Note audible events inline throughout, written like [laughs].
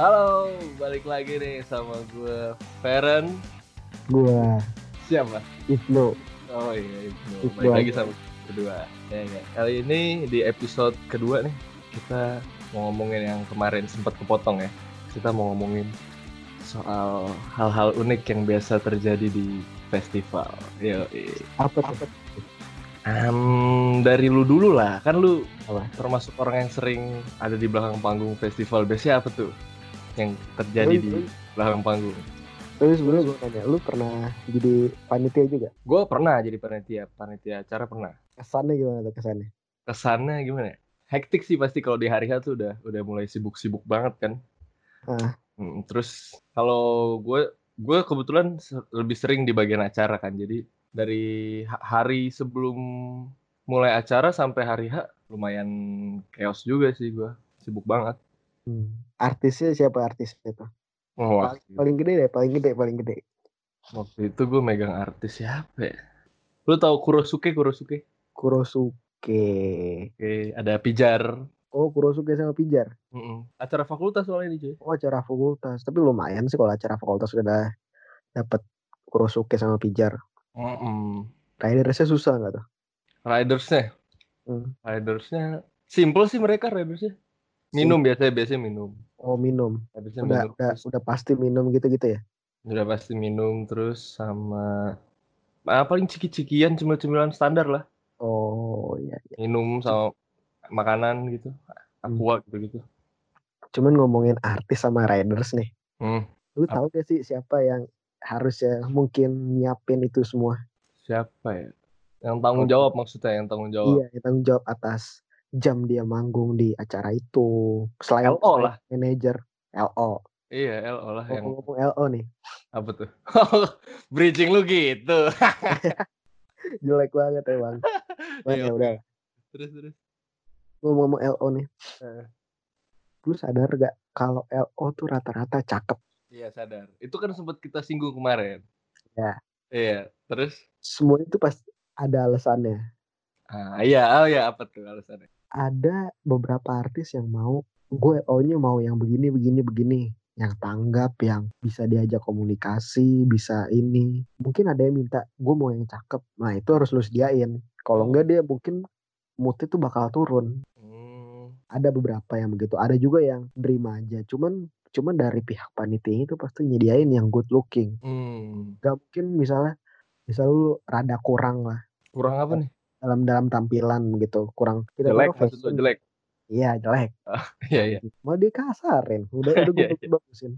Halo, balik lagi nih sama gue Feren. Gua Siapa? Ibnu. Oh iya. Ibnu Balik lagi sama kedua. Ya, ya. Kali ini di episode kedua nih kita mau ngomongin yang kemarin sempat kepotong ya. Kita mau ngomongin soal hal-hal unik yang biasa terjadi di festival. Yo, Apa tuh? dari lu dulu lah, kan lu Apa? termasuk orang yang sering ada di belakang panggung festival. Biasanya apa tuh yang terjadi di belakang panggung? Tapi sebenarnya gue tanya, lu pernah jadi panitia juga? Gue pernah jadi panitia, panitia acara pernah. Kesannya gimana tuh kesannya? Kesannya gimana? ya? Hektik sih pasti kalau di hari H tuh udah udah mulai sibuk-sibuk banget kan. Ah. Hmm, terus kalau gue gue kebetulan lebih sering di bagian acara kan. Jadi dari ha- hari sebelum mulai acara sampai hari H lumayan chaos juga sih gue. Sibuk banget. Hmm. Artisnya siapa artisnya tuh? Oh, Paling, paling gede deh, paling gede, paling gede. waktu itu gue megang artis siapa ya? Lu tahu Kurosuke Kurosuke? Kurosuke. Oke, ada Pijar. Oh, Kurosuke sama Pijar. Mm-mm. Acara fakultas soalnya ini cuy. Oh, acara fakultas. Tapi lumayan sih kalau acara fakultas udah dapat Kurosuke sama Pijar. Mm-mm. Ridersnya susah nggak tuh? Ridersnya, Hmm. ridersnya simple sih mereka ridersnya. Minum biasanya biasanya minum. Oh, minum. Ridersnya Udah, minum. udah, udah pasti minum gitu-gitu ya? udah pasti minum terus sama ah, paling ciki-cikian cemil-cemilan standar lah. Oh, iya. Minum sama makanan gitu. Aqua gitu-gitu. Cuman ngomongin artis sama riders nih. Hmm. Lu tahu gak sih siapa yang harusnya mungkin nyiapin itu semua? Siapa ya? Yang tanggung jawab maksudnya yang tanggung jawab. Iya, yang tanggung jawab atas jam dia manggung di acara itu. Selain LO lah. manajer LO. Iya, LO lah yang Ngomong-ngomong LO nih, apa tuh? [laughs] Bridging lu gitu. [laughs] jelek banget emang. [laughs] Cuman Iya, ya udah, Terus terus. ngomong-ngomong LO nih. Eh. Lu sadar gak kalau LO tuh rata-rata cakep? Iya sadar. Itu kan sempat kita singgung kemarin. Ya. Iya. Terus? Semua itu pasti ada alasannya. Ah iya, oh iya apa tuh alasannya? Ada beberapa artis yang mau gue LO-nya mau yang begini begini begini. Yang tanggap yang bisa diajak komunikasi bisa ini. Mungkin ada yang minta gue mau yang cakep. Nah itu harus lu sediain. Kalau enggak dia mungkin moodnya tuh bakal turun. Hmm, ada beberapa yang begitu. Ada juga yang nerima aja. Cuman cuman dari pihak panitia itu pasti nyediain yang good looking. Hmm. gak mungkin misalnya misal lu rada kurang lah. Kurang apa nih? Dalam dalam tampilan gitu kurang kita Jelek taruh maksud lu fashion. jelek. iya jelek Iya iya. mau dia kasarin udah udah gue [laughs] Iya, iya. bagusin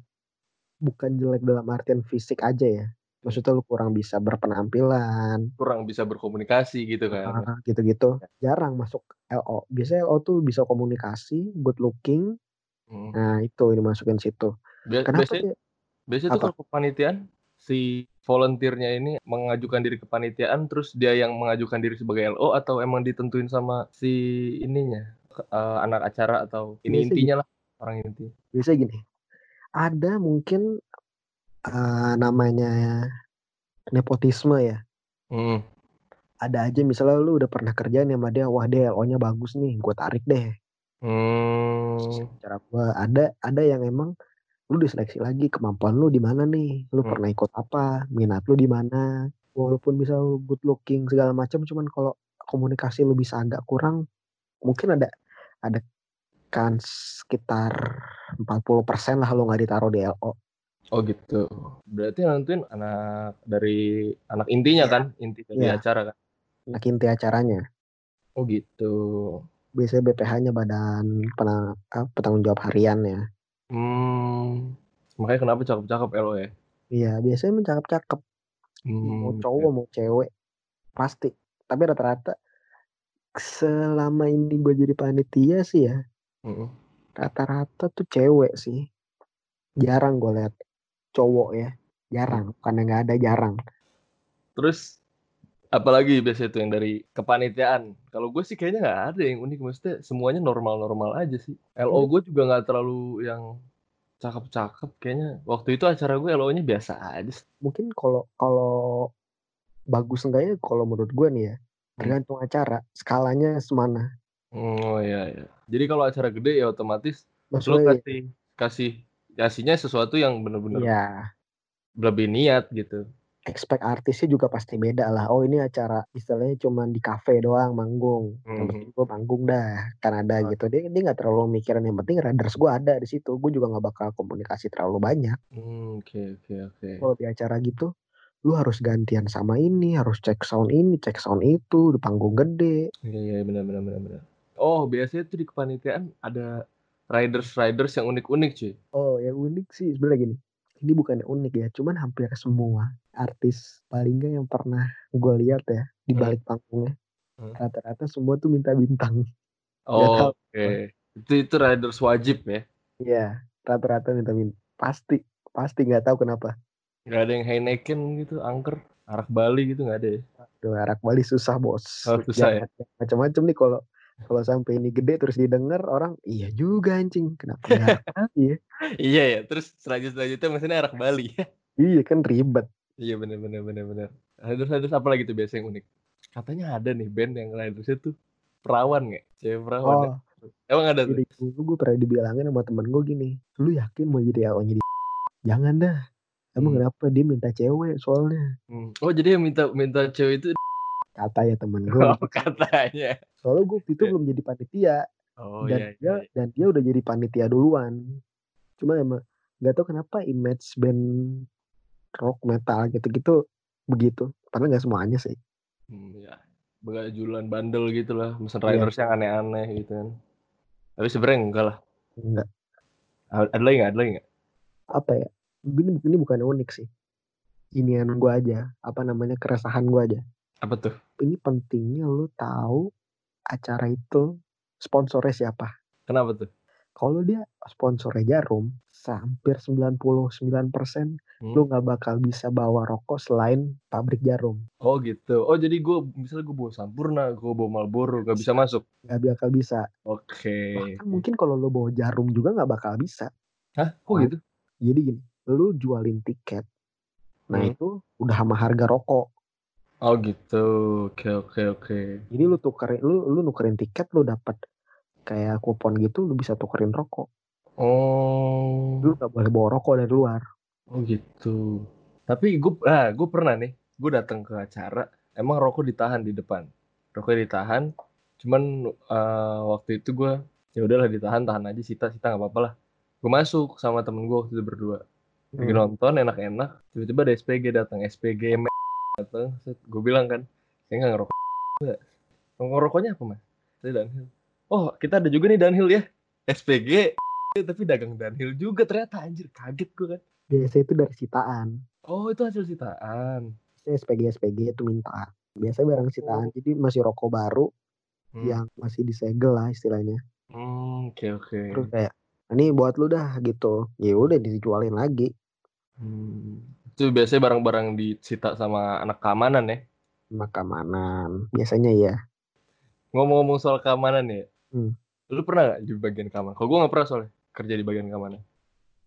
bukan jelek dalam artian fisik aja ya maksudnya lu kurang bisa berpenampilan Kurang bisa berkomunikasi gitu kan. ah, gitu-gitu jarang masuk LO biasanya LO tuh bisa komunikasi good looking Hmm. nah itu ini masukin situ Bia- kenapa biasanya dia biasanya tuh kalau kepanitiaan si volunteernya ini mengajukan diri ke panitiaan terus dia yang mengajukan diri sebagai LO atau emang ditentuin sama si ininya eh, anak acara atau ini Biasa intinya lah orang inti. biasanya gini ada mungkin eh, namanya nepotisme ya Hmm. ada aja misalnya lu udah pernah kerjaan sama dia wah dia LO-nya bagus nih gue tarik deh Hmm. cara gua ada ada yang emang lu diseleksi lagi kemampuan lu di mana nih lu Hmm. pernah ikut apa minat lu di mana walaupun bisa good looking segala macam cuman kalau komunikasi lu bisa agak kurang mungkin ada ada kan sekitar 40% lah lu nggak ditaruh di LO Oh gitu. Berarti yang nentuin anak dari anak intinya Iya. kan, inti dari Iya. acara kan. nah inti acaranya Oh gitu. biasanya BPH-nya badan pena, apa, penanggung jawab harian ya Hmm. Makanya kenapa cakep-cakep LO ya? iya biasanya mencakep cakep mau Hmm. cowok mau cewek pasti tapi rata-rata selama ini gue jadi panitia sih ya Mm-mm. rata-rata tuh cewek sih jarang gue lihat cowok ya jarang karena nggak ada jarang Terus apalagi biasanya tuh yang dari kepanitiaan. Kalau gue sih kayaknya nggak ada yang unik, maksudnya semuanya normal-normal aja sih. LO gue juga nggak terlalu yang cakep-cakep kayaknya. Waktu itu acara gue LO-nya biasa aja. mungkin kalau kalau bagus enggaknya kalau menurut gue nih ya tergantung acara skalanya semana Oh iya iya. Jadi kalau acara gede ya otomatis lo maksudnya kasih kasih Ngasihnya sesuatu yang bener-bener ya lebih niat gitu. Expect artisnya juga pasti beda lah. Oh ini acara istilahnya cuman di kafe doang manggung. Yang Mhm. penting gue manggung dah, kan ada Oh. gitu. Dia dia nggak terlalu mikirin yang penting riders gue ada di situ. Gue juga nggak bakal komunikasi terlalu banyak. Hmm, oke oke oke. Kalau di acara gitu, lu harus gantian sama ini, harus cek sound ini, cek sound itu, di panggung gede. Iya iya benar benar benar benar. Oh, biasanya tuh di kepanitiaan ada riders-riders yang unik-unik, cuy. Oh yang unik sih sebenarnya gini. Ini bukan yang unik ya, cuman hampir semua artis paling nggak yang pernah gue lihat ya di Hmm. balik panggungnya Hmm. rata-rata semua tuh minta bintang. [laughs] Oh, oke. Itu itu riders wajib ya. Iya, rata-rata minta bintang. Pasti, pasti nggak tahu kenapa. Nggak ada yang Heineken gitu, angker, arak Bali gitu nggak ada ya. Aduh, arak Bali susah bos. Oh, susah ya? Macam-macam nih kalau kalau sampai ini gede terus didengar orang, iya juga anjing, kenapa [laughs] ya? Iya ya, terus selanjutnya selanjutnya mesinnya arak Bali. [laughs] Iya kan ribet. iya benar benar benar benar. Riders-riders apa lagi tuh biasa yang unik? Katanya ada nih band yang ridersnya tuh perawan nggak? Cewek perawan. ya? Oh, Emang ada tuh? dulu gue pernah dibilangin sama temen gue gini, lu yakin mau jadi AO-nya di [laughs] Jangan dah. Emang Hmm. kenapa dia minta cewek soalnya? Hmm. Oh jadi yang minta minta cewek itu Kata ya temen gue. oh, katanya. Soalnya gue itu Iya. belum jadi panitia. Oh dan iya, dia iya. dan dia udah jadi panitia duluan cuma emang nggak tahu kenapa image band rock metal gitu-gitu begitu padahal nggak semuanya sih Hmm, ya. Begajulan bandel gitu lah, mesen Iya. riders yang aneh-aneh gitu kan. Tapi sebenarnya enggak lah. nggak A- Ada lagi nggak? Ada lagi nggak? apa ya ini ini bukan unik sih inian gue aja apa namanya keresahan gue aja Apa tuh? ini pentingnya lu tahu acara itu sponsornya siapa Kenapa tuh? kalau dia sponsornya jarum hampir 99% Hmm. lu nggak bakal bisa bawa rokok selain pabrik jarum Oh gitu. Oh jadi gue misalnya gue bawa Sampurna, gue bawa Marlboro, nggak bisa masuk. nggak bakal bisa Oke. Bahkan mungkin kalau lo bawa jarum juga nggak bakal bisa. Hah? Kok Wah. gitu? Jadi gini, lu jualin tiket, nah Hmm. itu udah sama harga rokok. Oh gitu. Oke oke oke. Jadi lu tukerin, lu lu nukerin tiket, lu dapat kayak kupon gitu, lu bisa tukerin rokok. Oh. Lu nggak boleh bawa rokok dari luar. Oh gitu. Tapi gue, ah, gue pernah nih, gue datang ke acara, emang rokok ditahan di depan. Rokoknya ditahan, cuman eh, waktu itu gue, ya udahlah ditahan, tahan aja, sita, sita nggak apa-apa lah. Gue masuk sama temen gue waktu itu berdua, lagi Hmm. nonton enak-enak, tiba-tiba ada SPG datang, SPG datang, gue bilang kan, saya nggak ngerokok. Ngerokoknya apa mas? Saya Dunhill. Oh kita ada juga nih Dunhill ya, SPG, tapi dagang Dunhill juga ternyata anjir kaget gue kan. Biasa itu dari sitaan. Oh itu hasil sitaan. Biasanya SPG SPG itu minta. Biasanya barang sitaan. Oh. Jadi masih rokok baru Hmm. yang masih disegel lah istilahnya. Hmm, oke oke. Terus kayak ini buat lu dah gitu. Ya udah dijualin lagi. Hmm. Itu biasanya barang-barang disita sama anak keamanan ya. Sama keamanan. Biasanya ya. Ngomong-ngomong soal keamanan ya, Hmm. lu pernah nggak di bagian keamanan? Kalau gue nggak pernah soalnya kerja di bagian keamanan.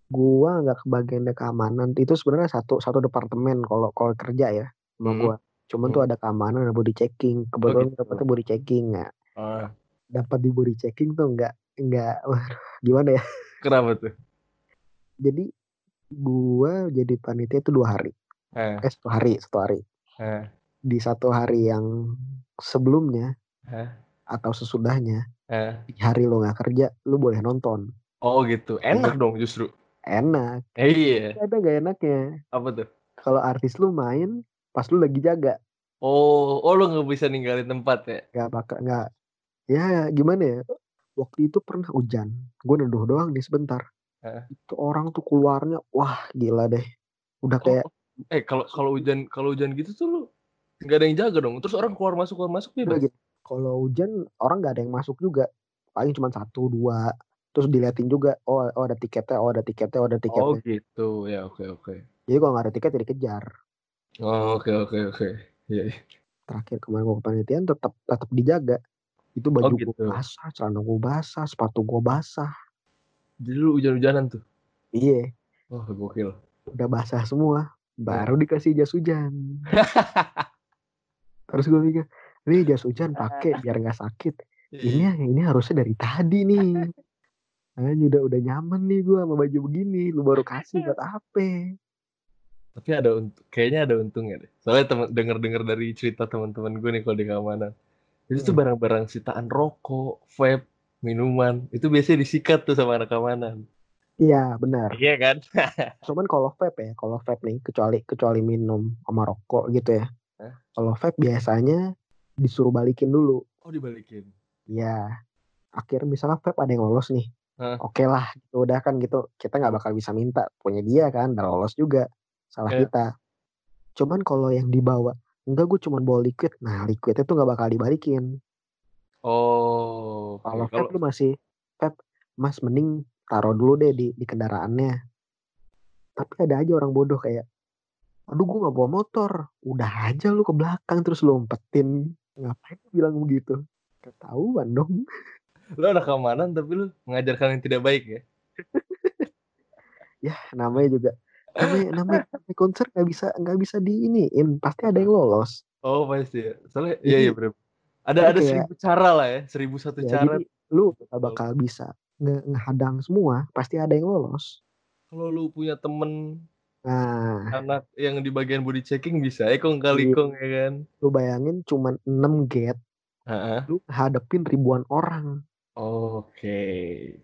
gua nggak kebagian dari keamanan itu sebenarnya satu satu departemen kalau kalau kerja ya sama Hmm. gua cuman tuh ada keamanan ada body checking kebetulan gitu. dapetnya body checking nggak Ah, dapat di body checking tuh nggak nggak [laughs] gimana ya kenapa tuh? jadi gua jadi panitia itu dua hari. Eh, eh satu hari satu hari. Eh, di satu hari yang sebelumnya eh, atau sesudahnya eh. di hari lo nggak kerja lu boleh nonton. Oh gitu, enak dong justru. enak. Eh, iya, ada gak enaknya? Apa tuh? kalau artis lu main pas lu lagi jaga. Oh, oh lu nggak bisa ninggalin tempat ya? nggak bakal nggak. Ya gimana ya? Waktu itu pernah hujan. Gue neduh doang nih sebentar Heeh. itu orang tuh keluarnya wah gila deh udah kayak Oh, eh kalau kalau hujan kalau hujan gitu tuh lu nggak ada yang jaga dong. Terus orang keluar masuk keluar masuk bebas. gitu. kalau hujan orang nggak ada yang masuk juga paling cuma satu dua terus diliatin juga oh oh ada tiketnya oh ada tiketnya oh ada Oh tiketnya gitu, ya oke oke. jadi kalau nggak ada tiket ya dikejar Oh, oke oke oke. Iya. iya. terakhir kemarin gue kepanitiaan tetap tetap dijaga itu baju gitu. gue basah celana gue basah sepatu gue basah Jadi lu hujan-hujanan tuh. iya Wah, gokil. udah basah semua baru dikasih jas hujan [laughs] terus gue mikir ini jas hujan pakai biar nggak sakit ini ini harusnya dari tadi nih Makanya udah udah nyaman nih gue sama baju begini, lu baru kasih buat apa? Tapi ada kayaknya ada untungnya deh. Soalnya temen denger-denger dari cerita teman-teman gue nih kalau di keamanan. Itu tuh Hmm. barang-barang sitaan rokok, vape, minuman. Itu biasanya disikat tuh sama anak keamanan. Iya benar. Iya kan? [laughs] Cuman kalau vape ya, kalau vape nih kecuali kecuali minum sama rokok gitu ya. Hah? Kalau vape biasanya disuruh balikin dulu. Oh dibalikin. Iya. Akhirnya misalnya vape ada yang lolos nih. Hah? Oke lah, gitu udah kan gitu. Kita nggak bakal bisa minta punya dia kan, udah lolos juga. Salah Iya. kita. Cuman kalau yang dibawa, enggak gue cuman bawa liquid. Nah, liquidnya tuh nggak bakal dibalikin. Oh. Kalau Kalau vape lu masih vape, Mas mending taruh dulu deh di di kendaraannya. Tapi ada aja orang bodoh kayak, aduh gue nggak bawa motor. Udah aja lu ke belakang terus lu umpetin. Ngapain lu bilang begitu? Ketahuan dong. lu anak keamanan tapi lu mengajarkan yang tidak baik ya. [laughs] Ya namanya juga namanya namanya, namanya konser nggak bisa nggak bisa diiniin pasti ada yang lolos Oh pasti ya. Soalnya iya iya bener. Ada jadi ada kayak- seribu cara lah ya, seribu satu ya cara. jadi lu gak bakal bisa nge ngehadang semua pasti ada yang lolos Kalau lu punya temen nah anak yang di bagian body checking bisa ya kong kali kong ya kan. lu bayangin cuman 6 gate Heeh. lu hadepin ribuan orang Oke.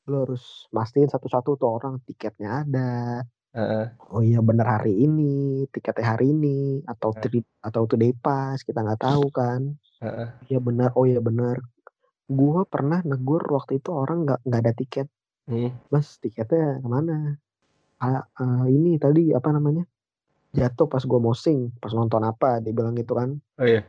lu harus mastiin satu-satu tuh orang tiketnya ada Heeh. oh iya bener hari ini tiketnya hari ini atau Nah. tri- atau today pass kita nggak tahu kan Heeh. iya bener oh iya bener gua pernah negur waktu itu orang nggak nggak ada tiket. Hmm. mas tiketnya ke mana? Ah, ah, ini tadi apa namanya? Jatuh pas gua mosing pas nonton apa dia bilang gitu kan. Oh iya.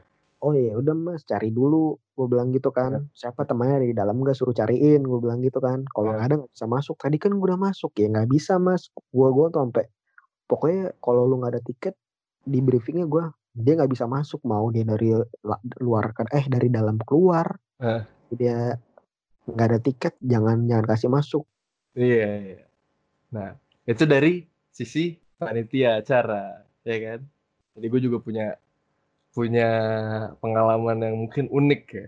oh iya udah mas cari dulu. Gue bilang gitu kan. Siapa temannya di dalam gak suruh cariin gue bilang gitu kan. Kalau Ya. nggak ada nggak bisa masuk. Tadi kan gue udah masuk. Ya nggak bisa mas. Gue gua tuh sampai pokoknya kalau lu nggak ada tiket di briefingnya gue dia nggak bisa masuk mau dia dari luar kan eh dari dalam keluar Hah. dia nggak ada tiket jangan jangan kasih masuk Iya, iya. Nah, itu dari sisi panitia acara, ya kan? Jadi gue juga punya punya pengalaman yang mungkin unik ya.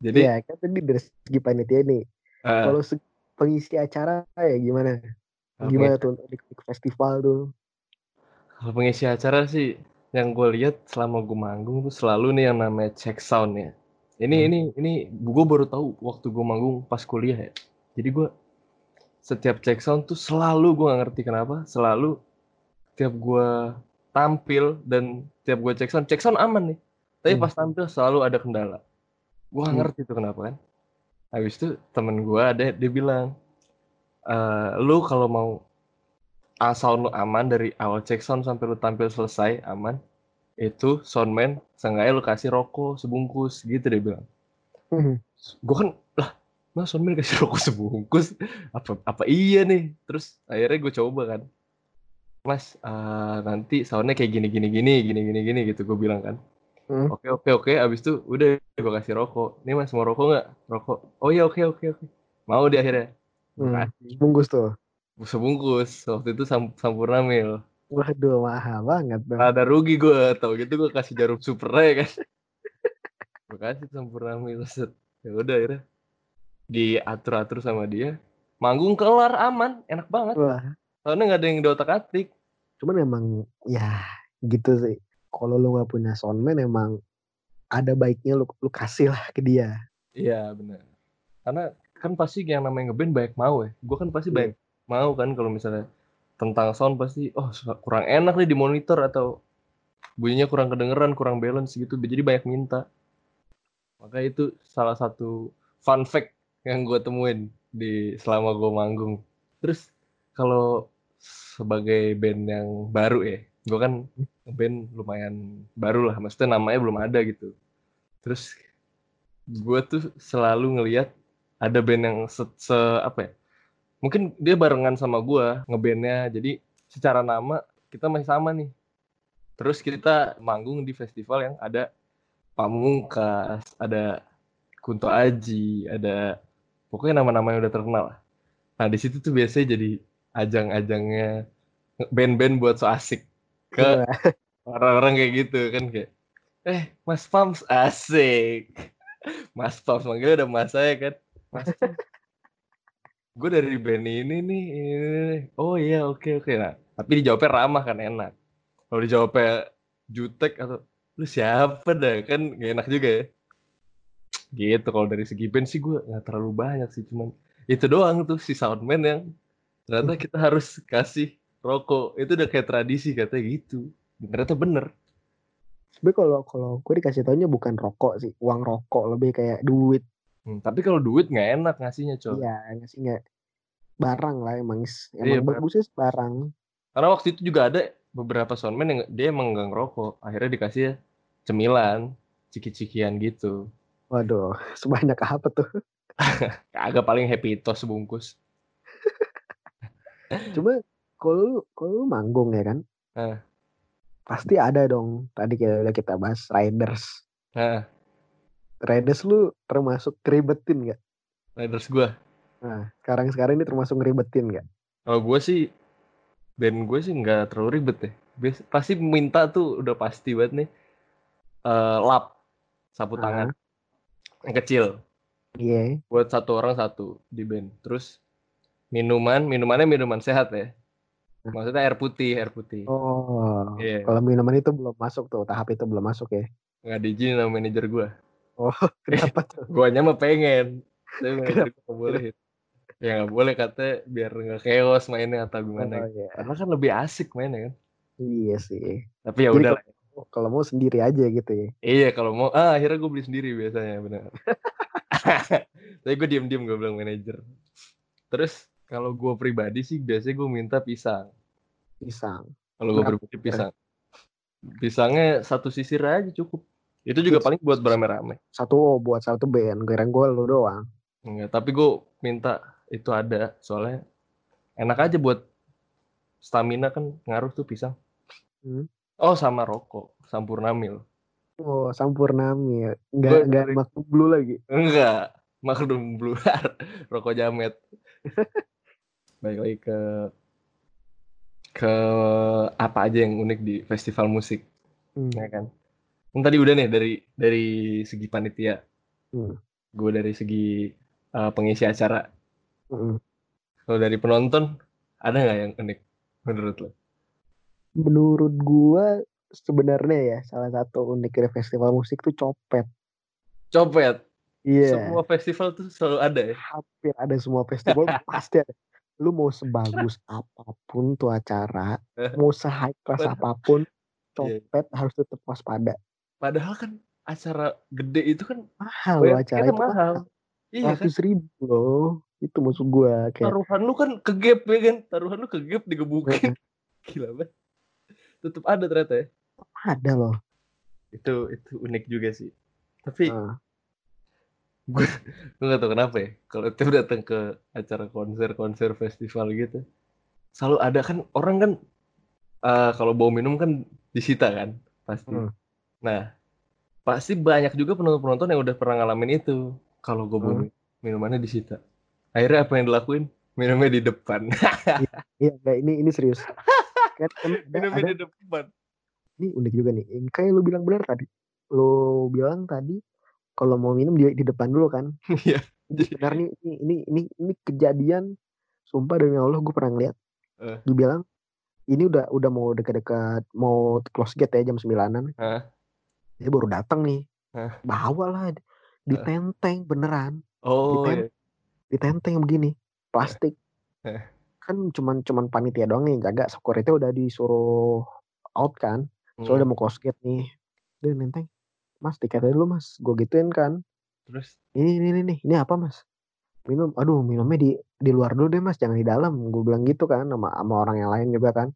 Jadi, ya kan tadi dari segi panitia nih eh, kalau segi pengisi acara ya gimana kalau gimana tuh untuk di, di festival tuh kalau pengisi acara sih, yang gue lihat selama gue manggung tuh selalu nih yang namanya check sound ya. Ini Hmm. ini ini gue baru tahu waktu gue manggung pas kuliah ya. Jadi gue setiap check sound tuh selalu gue gak ngerti kenapa selalu tiap gue tampil dan tiap gue check sound check sound aman nih tapi Hmm. pas tampil selalu ada kendala gue gak Hmm. ngerti tuh kenapa kan habis itu temen gue ada dia bilang "Eh, lu kalau mau sound lu aman dari awal check sound sampai lu tampil selesai aman itu soundman seenggaknya lu kasih rokok sebungkus gitu dia bilang. Hmm. gue kan lah mas soundman kasih rokok sebungkus? Apa apa iya nih? Terus akhirnya gue coba kan. Mas eh, nanti soundnya kayak gini gini gini gini gini gini gitu gue bilang kan. Hmm. oke oke oke abis itu udah gue kasih rokok. Nih mas mau rokok nggak? Rokok. Oh iya oke oke oke. Mau di akhirnya. Kasih bungkus tuh sebungkus waktu itu sam sampurna mil. Waduh mahal banget tuh ada rugi gue tau gitu gue kasih jarum super ya kan. Gue kasih sampurna mil set ya udah akhirnya diatur atur sama dia. Manggung kelar aman enak banget. Wah. Soalnya nggak ada yang diotak atik. Cuman emang ya gitu sih. Kalau lu nggak punya soundman emang ada baiknya lu lu kasih lah ke dia. Iya benar karena kan pasti yang namanya ngeband banyak mau ya. Gue kan pasti Iya. banyak mau kan kalau misalnya tentang sound pasti oh kurang enak nih di monitor atau bunyinya kurang kedengeran kurang balance gitu. Jadi banyak minta. Maka itu salah satu fun fact yang gue temuin di selama gue manggung. Terus kalau sebagai band yang baru ya gue kan band lumayan baru lah. Maksudnya namanya belum ada gitu. Terus gue tuh selalu ngelihat ada band yang se, se- apa ya mungkin dia barengan sama gue ngebandnya. Jadi secara nama kita masih sama nih. Terus kita manggung di festival yang ada Pamungkas ada Kunto Aji ada pokoknya nama-nama yang udah terkenal. Lah nah di situ tuh biasanya jadi ajang-ajangnya band-band buat so asik ke Wah, orang-orang kayak gitu kan kayak eh Mas Pams asik. [laughs] Mas Pams manggilnya udah mas saya kan. Mas. Gue dari band ini nih, ini nih. Oh iya, oke oke. Nah, tapi dijawabnya ramah kan enak. Kalau dijawabnya jutek atau lu siapa dah kan gak enak juga ya. Gitu kalau dari segi band sih gue nggak terlalu banyak sih cuman itu doang tuh si soundman yang ternyata kita harus kasih rokok itu udah kayak tradisi katanya gitu ternyata bener Sebenernya kalau kalau gue dikasih taunya bukan rokok sih, uang rokok lebih kayak duit. Hmm, tapi kalau duit nggak enak ngasihnya coy Iya, ngasih nggak barang lah emang Iya, emang barang. bagusnya barang. karena waktu itu juga ada beberapa soundman yang dia emang nggak ngerokok akhirnya dikasih cemilan ciki-cikian gitu Waduh, [laughs] sebanyak apa tuh? [laughs] agak paling happy toast sebungkus [laughs] Cuma kalau kalau manggung ya kan, Heeh. pasti ada dong. Tadi kita udah kita bahas riders. Heeh. Riders lu termasuk ngeribetin nggak? riders gue Nah, sekarang sekarang ini termasuk ngeribetin nggak? Kalau gue sih band gue sih nggak terlalu ribet deh. Bias, pasti minta tuh udah pasti banget nih. eh lap sapu Ah. tangan yang kecil Iya. buat satu orang satu di band. Terus minuman, minumannya minuman sehat ya. Maksudnya air putih, air putih. Oh, Iya. kalau minuman itu belum masuk tuh, tahap itu belum masuk ya. Nggak diizinin sama manajer gue. Oh, [laughs] kenapa tuh? Guanya mah pengen. Tapi nggak boleh. Ya nggak boleh katanya biar nggak chaos mainnya atau gimana. Oh, iya. Karena kan lebih asik mainnya kan. Iya sih. Tapi ya udah lah. kalau- Kalau mau sendiri aja gitu ya. Iya kalau mau ah akhirnya gue beli sendiri biasanya benar. [laughs] Tapi gue diem-diem gue bilang manajer. Terus kalau gue pribadi sih biasanya gue minta pisang. Pisang. Kalau gue pribadi pisang. Pisangnya satu sisir aja cukup. Itu juga paling buat beramai-ramai. Satu oh, buat satu band, kirain gue lu doang. Enggak, tapi gue minta itu ada soalnya enak aja buat stamina kan ngaruh tuh pisang. Hmm. Oh sama rokok, sampurnamil. Oh, sampurnami ya. Gua Enggak enggak dari- maklum blue lagi. Enggak, Magnum Blue [laughs] rokok jamet. [laughs] Baik lagi ke ke apa aja yang unik di festival musik, Hmm. ya kan? Kan tadi udah nih dari dari segi panitia, Hmm. gue dari segi uh, pengisi acara. Mm-mm. Kalau dari penonton ada nggak yang unik menurut lo? Menurut gua sebenarnya ya salah satu unik dari festival musik tuh copet. Copet. Iya. Semua festival tuh selalu ada ya. Hampir ada semua festival [laughs] pasti ada. Lu mau sebagus apa pun tuh acara, mau se-high class Bener. apa pun, Iya. copet harus tetap waspada. Padahal kan acara gede itu kan Mahal loh acara itu mahal. Iya kan? Ribu loh. Itu maksud gua kayak Taruhan lu kan ke gap ya kan? Taruhan lu ke gap digebukin. [laughs] Gila banget. Tetep ada ternyata ya. ada loh. Itu itu unik juga sih. Tapi Nah, gue gak tau kenapa ya. Kalau tiap [laughs] datang ke acara konser-konser festival gitu, selalu ada kan orang kan eh, kalau bawa minum kan disita kan pasti. Hmm. Nah pasti banyak juga penonton-penonton yang udah pernah ngalamin itu. Kalau gue bawa Hmm. minumannya disita. Akhirnya apa yang dilakuin? Minumnya di depan. Iya, enggak ini ini serius. [laughs] kan, kan Minumnya ada di depan. ini unik juga nih. Kayak lu bilang benar tadi. Lu bilang tadi kalau mau minum di, di depan dulu kan. Iya. Benar nih ini ini ini, ini kejadian sumpah demi Allah gue pernah ngeliat. Eh. Dia bilang ini udah udah mau dekat-dekat mau close gate ya jam 9-an. Hah? Dia baru datang nih. Hah? Bawa lah ditenteng beneran. Oh Ditem- iya. Ditenteng begini. Plastik. Kan cuman cuman panitia doang nih jaga security udah disuruh out kan. Soalnya Hmm. udah mau close gate nih. Dia nenteng. Mas tiketnya dulu mas. Gue gituin kan. Terus Ini ini ini nih. Ini apa mas? Minum. Aduh minumnya di di luar dulu deh mas. Jangan di dalam. Gue bilang gitu kan sama sama orang yang lain juga kan.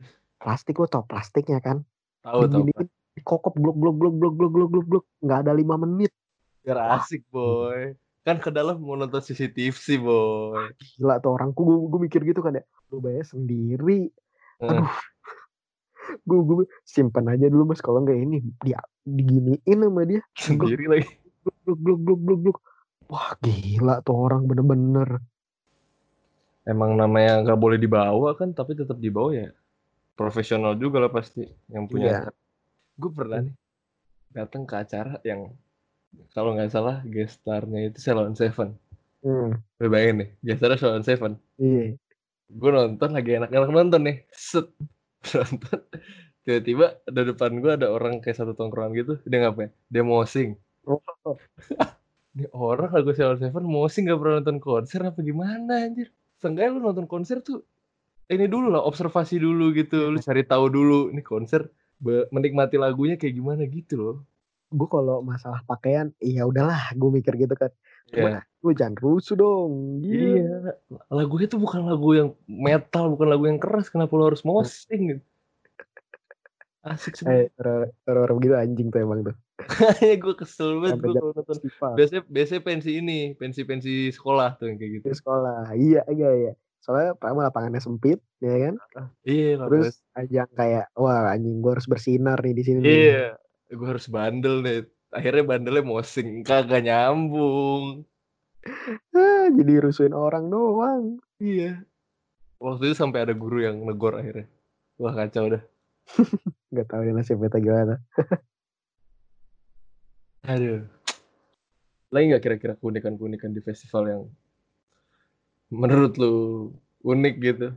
[laughs] Plastik lo tau plastiknya kan. tahu tahu Dikokop blok blok blok blok blok blok blok blok. Nggak ada lima menit. biar asik boy. Kan ke dalam mau nonton CCTV sih boy. Gila tuh orang. Gue gue mikir gitu kan ya. Lu bayar sendiri. Eh, Aduh. [laughs] gue gue simpan aja dulu mas. Kalau nggak ini dia diginiin sama dia. sendiri lagi. bluk bluk bluk bluk bluk. Wah gila tuh orang bener-bener. Emang namanya nggak boleh dibawa kan, tapi tetap dibawa ya. Profesional juga lah pasti yang punya. Iya. Gue pernah nih datang ke acara yang kalau nggak salah guest starnya itu Ceylon Seven. Hmm. Lu bayangin nih, Gesternya Sound Seven. Iya. Gue nonton lagi enak-enak nonton nih. Set. [laughs] Nonton. Tiba-tiba ada depan gue ada orang kayak satu tongkrongan gitu. Dia ngapain? Dia mosing. Oh, [laughs] Ini orang lagu Sound Seven mosing gak pernah nonton konser apa gimana anjir. Seenggaknya lu nonton konser tuh ini dulu lah, observasi dulu gitu. Lu cari tahu dulu ini konser menikmati lagunya kayak gimana gitu loh. gue kalau masalah pakaian, iya udahlah, gue mikir gitu kan. Cuman Iya. gue jangan rusuh dong. Gila. Iya. Lagunya tuh bukan lagu yang metal, bukan lagu yang keras. Kenapa lo harus mosing gitu? Asik Eh, sebenernya. orang-orang gitu anjing tuh emang tuh. [laughs] Makanya gue kesel banget gue kalau nonton. Biasanya, biasanya pensi ini, pensi-pensi sekolah tuh yang kayak gitu. sekolah. Iya, iya, iya. Soalnya pertama lapangannya sempit, ya kan? Iya, Terus terus. ajang kayak, wah anjing gue harus bersinar nih di sini. Iya, gue harus bandel nih. Akhirnya bandelnya mosing, kagak nyambung. Ah, jadi rusuhin orang doang. Iya. Waktu itu sampai ada guru yang negor akhirnya. Wah kacau dah. [laughs] Gak tahu deh nasibnya gimana. Aduh. Lagi nggak kira-kira keunikan-keunikan di festival yang menurut lu unik gitu?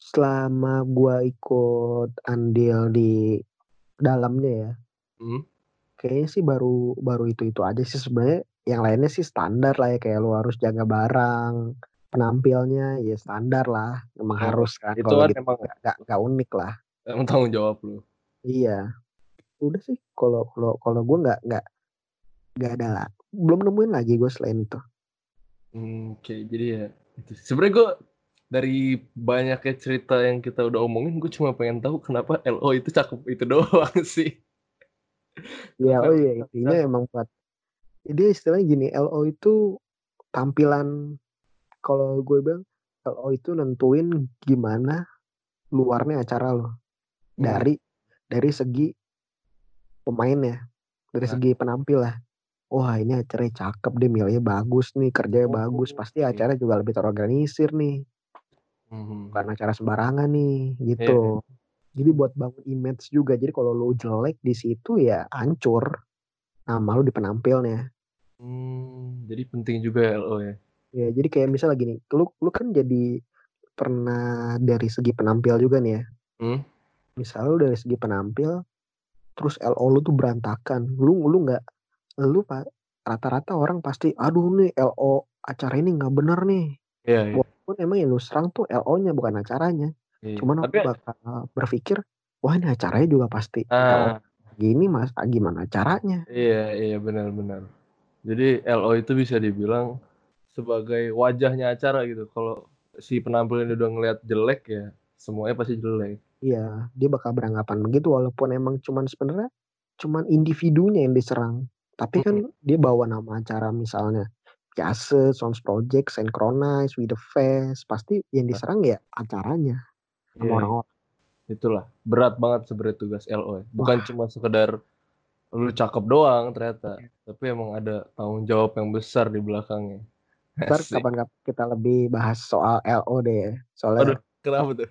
Selama gua ikut andil di dalamnya ya, Hmm? kayaknya sih baru baru itu itu aja sih sebenarnya. Yang lainnya sih standar lah ya kayak lu harus jaga barang, penampilnya ya standar lah, emang Oh, harus kan. itu Kalau kan gitu emang nggak nggak unik lah. emang tanggung jawab lu. Iya, udah sih. Kalau kalau kalau gue nggak nggak nggak ada lah. Belum nemuin lagi gue selain itu. Hmm, Oke, jadi ya itu. Sebenarnya gue dari banyaknya cerita yang kita udah omongin, gue cuma pengen tahu kenapa LO itu cakep itu [laughs] doang sih. Ya, oh iya intinya emang buat dia istilahnya gini, LO itu tampilan kalau gue bilang LO itu nentuin gimana luarnya acara lo Hmm. dari dari segi pemainnya, dari Nah. segi penampil lah. Wah ini acaranya cakep deh, milnya bagus nih, kerjanya Oh, bagus, pasti oke. acara juga lebih terorganisir nih, Hmm. bukan acara sembarangan nih, Iya, gitu. Jadi buat bangun image juga. Jadi kalau lo jelek di situ ya hancur nama lo di penampilnya. Hmm, jadi penting juga LO ya. Ya, jadi kayak misalnya gini, lu lu kan jadi pernah dari segi penampil juga nih ya. Hmm? Misal lu dari segi penampil, terus LO lu tuh berantakan. Lu lu nggak, lu pak rata-rata orang pasti, aduh nih LO acara ini nggak bener nih. Iya, iya. Walaupun emang yang lu serang tuh LO-nya bukan acaranya. iya. Cuman Tapi bakal berpikir, wah ini acaranya juga pasti ah, gini mas, ah, gimana acaranya? iya, iya benar-benar. Jadi LO itu bisa dibilang sebagai wajahnya acara gitu. Kalau si penampilnya udah ngeliat jelek ya, semuanya pasti jelek. Iya, dia bakal beranggapan begitu walaupun emang cuman sebenarnya cuman individunya yang diserang. Tapi kan dia bawa nama acara misalnya Jase, Sounds Project, Synchronize, With The Fest, pasti yang diserang ya acaranya sama Iya, orang-orang. itulah berat banget sebenarnya tugas LO ya. Bukan cuma sekedar lu cakep doang ternyata, tapi emang ada tanggung jawab yang besar di belakangnya. Ntar kapan-kapan kita lebih bahas soal LO deh ya. Soalnya Aduh, kenapa tuh?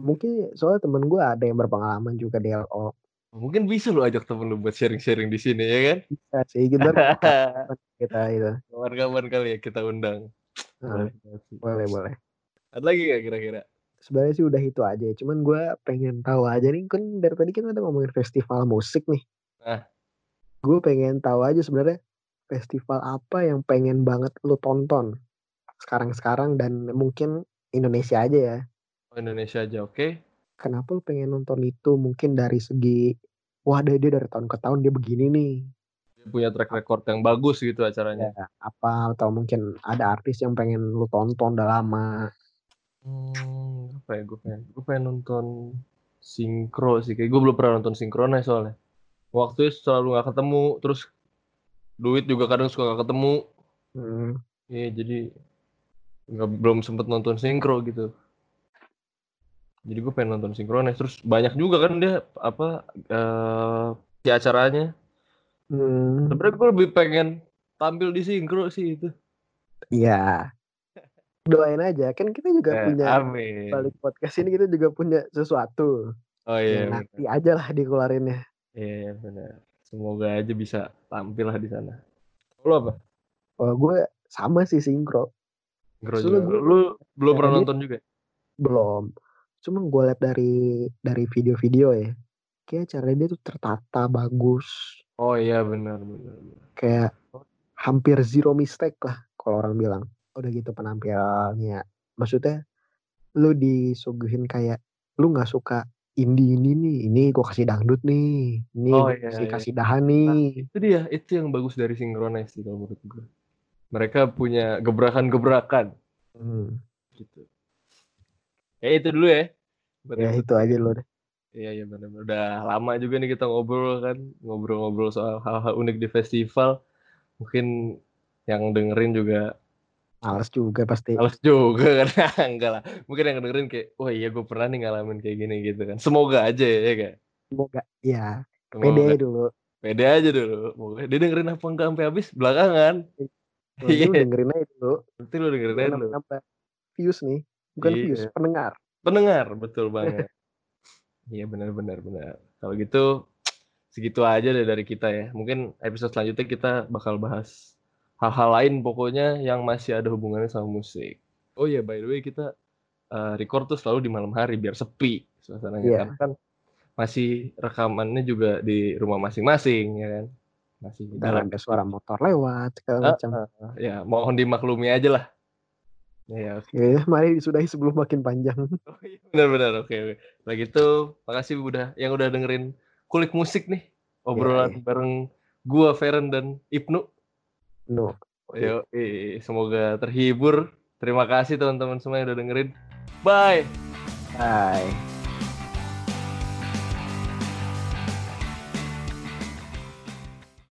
mungkin soalnya temen gue ada yang berpengalaman juga di LO. Mungkin bisa lu ajak temen lu buat sharing-sharing di sini ya kan? Bisa sih kita [laughs] kita itu. Kawan-kawan kali ya kita undang. Nah, Boleh boleh boleh. Ada lagi gak kira-kira? Sebenarnya sih udah itu aja. Cuman gue pengen tahu aja nih kan dari tadi kita udah ngomongin festival musik nih. Nah. Gue pengen tahu aja sebenarnya festival apa yang pengen banget lu tonton sekarang-sekarang dan mungkin Indonesia aja ya. Oh, Indonesia aja oke. Kenapa lu pengen nonton itu? Mungkin dari segi wah dia, dia dari tahun ke tahun dia begini nih. Dia punya track record yang bagus gitu acaranya. Ya, apa atau mungkin ada artis yang pengen lu tonton udah lama. Hmm, apa ya gue pengen? Gue pengen nonton sinkro sih. Kayak gue belum pernah nonton sinkronnya soalnya. Waktu itu selalu nggak ketemu, terus duit juga kadang suka gak ketemu. Hmm. Iya jadi nggak belum sempet nonton sinkro gitu. Jadi gue pengen nonton sinkronnya. Terus banyak juga kan dia apa eh si acaranya. Hmm. Sebenarnya gue lebih pengen tampil di sinkro sih itu. Iya. Doain aja. Kan kita juga Eh, punya amin. balik podcast ini kita juga punya sesuatu. Oh Ya, iya, nanti aja lah dikeluarinnya. iya benar. Semoga aja bisa tampil lah di sana. Lo apa? Oh, gue sama sih sinkro. Sinkro juga. gue Lu belum pernah dia nonton juga? belum. Cuma gue liat dari dari video-video ya. Kayak caranya dia tuh tertata bagus. Oh iya benar benar. Kayak hampir zero mistake lah kalau orang bilang. Udah gitu penampilannya. Maksudnya lu disuguhin kayak lu nggak suka indie ini nih, ini gue kasih dangdut nih, ini Oh iya kasih iya. kasih dahan Nah, nih. itu dia, itu yang bagus dari Synchronize sih kalau menurut gue. Mereka punya gebrakan-gebrakan Hmm. gitu. Ya itu dulu ya. Buat Ya itu aja lo deh. Iya iya benar. Udah lama juga nih kita ngobrol kan, ngobrol-ngobrol soal hal-hal unik di festival. Mungkin yang dengerin juga Males juga pasti. males juga kan. [laughs] Enggak lah. Mungkin yang dengerin kayak, wah iya gue pernah nih ngalamin kayak gini gitu kan. Semoga aja ya, ya kan. Semoga ya pede Semoga. dulu. Pede aja dulu. Moga dia dengerin apa enggak sampai habis belakangan. Iya, dengerin aja dulu. nanti lu dengerin aja dulu. views nih. Bukan views, Iya. pendengar. Pendengar, betul [laughs] banget. Iya benar benar benar. Kalau gitu segitu aja deh dari kita ya. Mungkin episode selanjutnya kita bakal bahas hal-hal lain pokoknya yang masih ada hubungannya sama musik. Oh iya by the way kita eh, record tuh selalu di malam hari biar sepi suasananya Iya. karena kan masih rekamannya juga di rumah masing-masing ya kan. Masih dalam ada suara motor lewat segala Eh, macam. eh, ya mohon dimaklumi aja lah. Ya, oke. Ya, [laughs] mari disudahi sebelum makin panjang. Oh iya benar-benar oke oke. Nah gitu, makasih udah yang udah dengerin kulik musik nih obrolan Iya, bareng gua Feren dan Ibnu. No. Yo, semoga terhibur. Terima kasih teman-teman semua yang udah dengerin. Bye. Bye.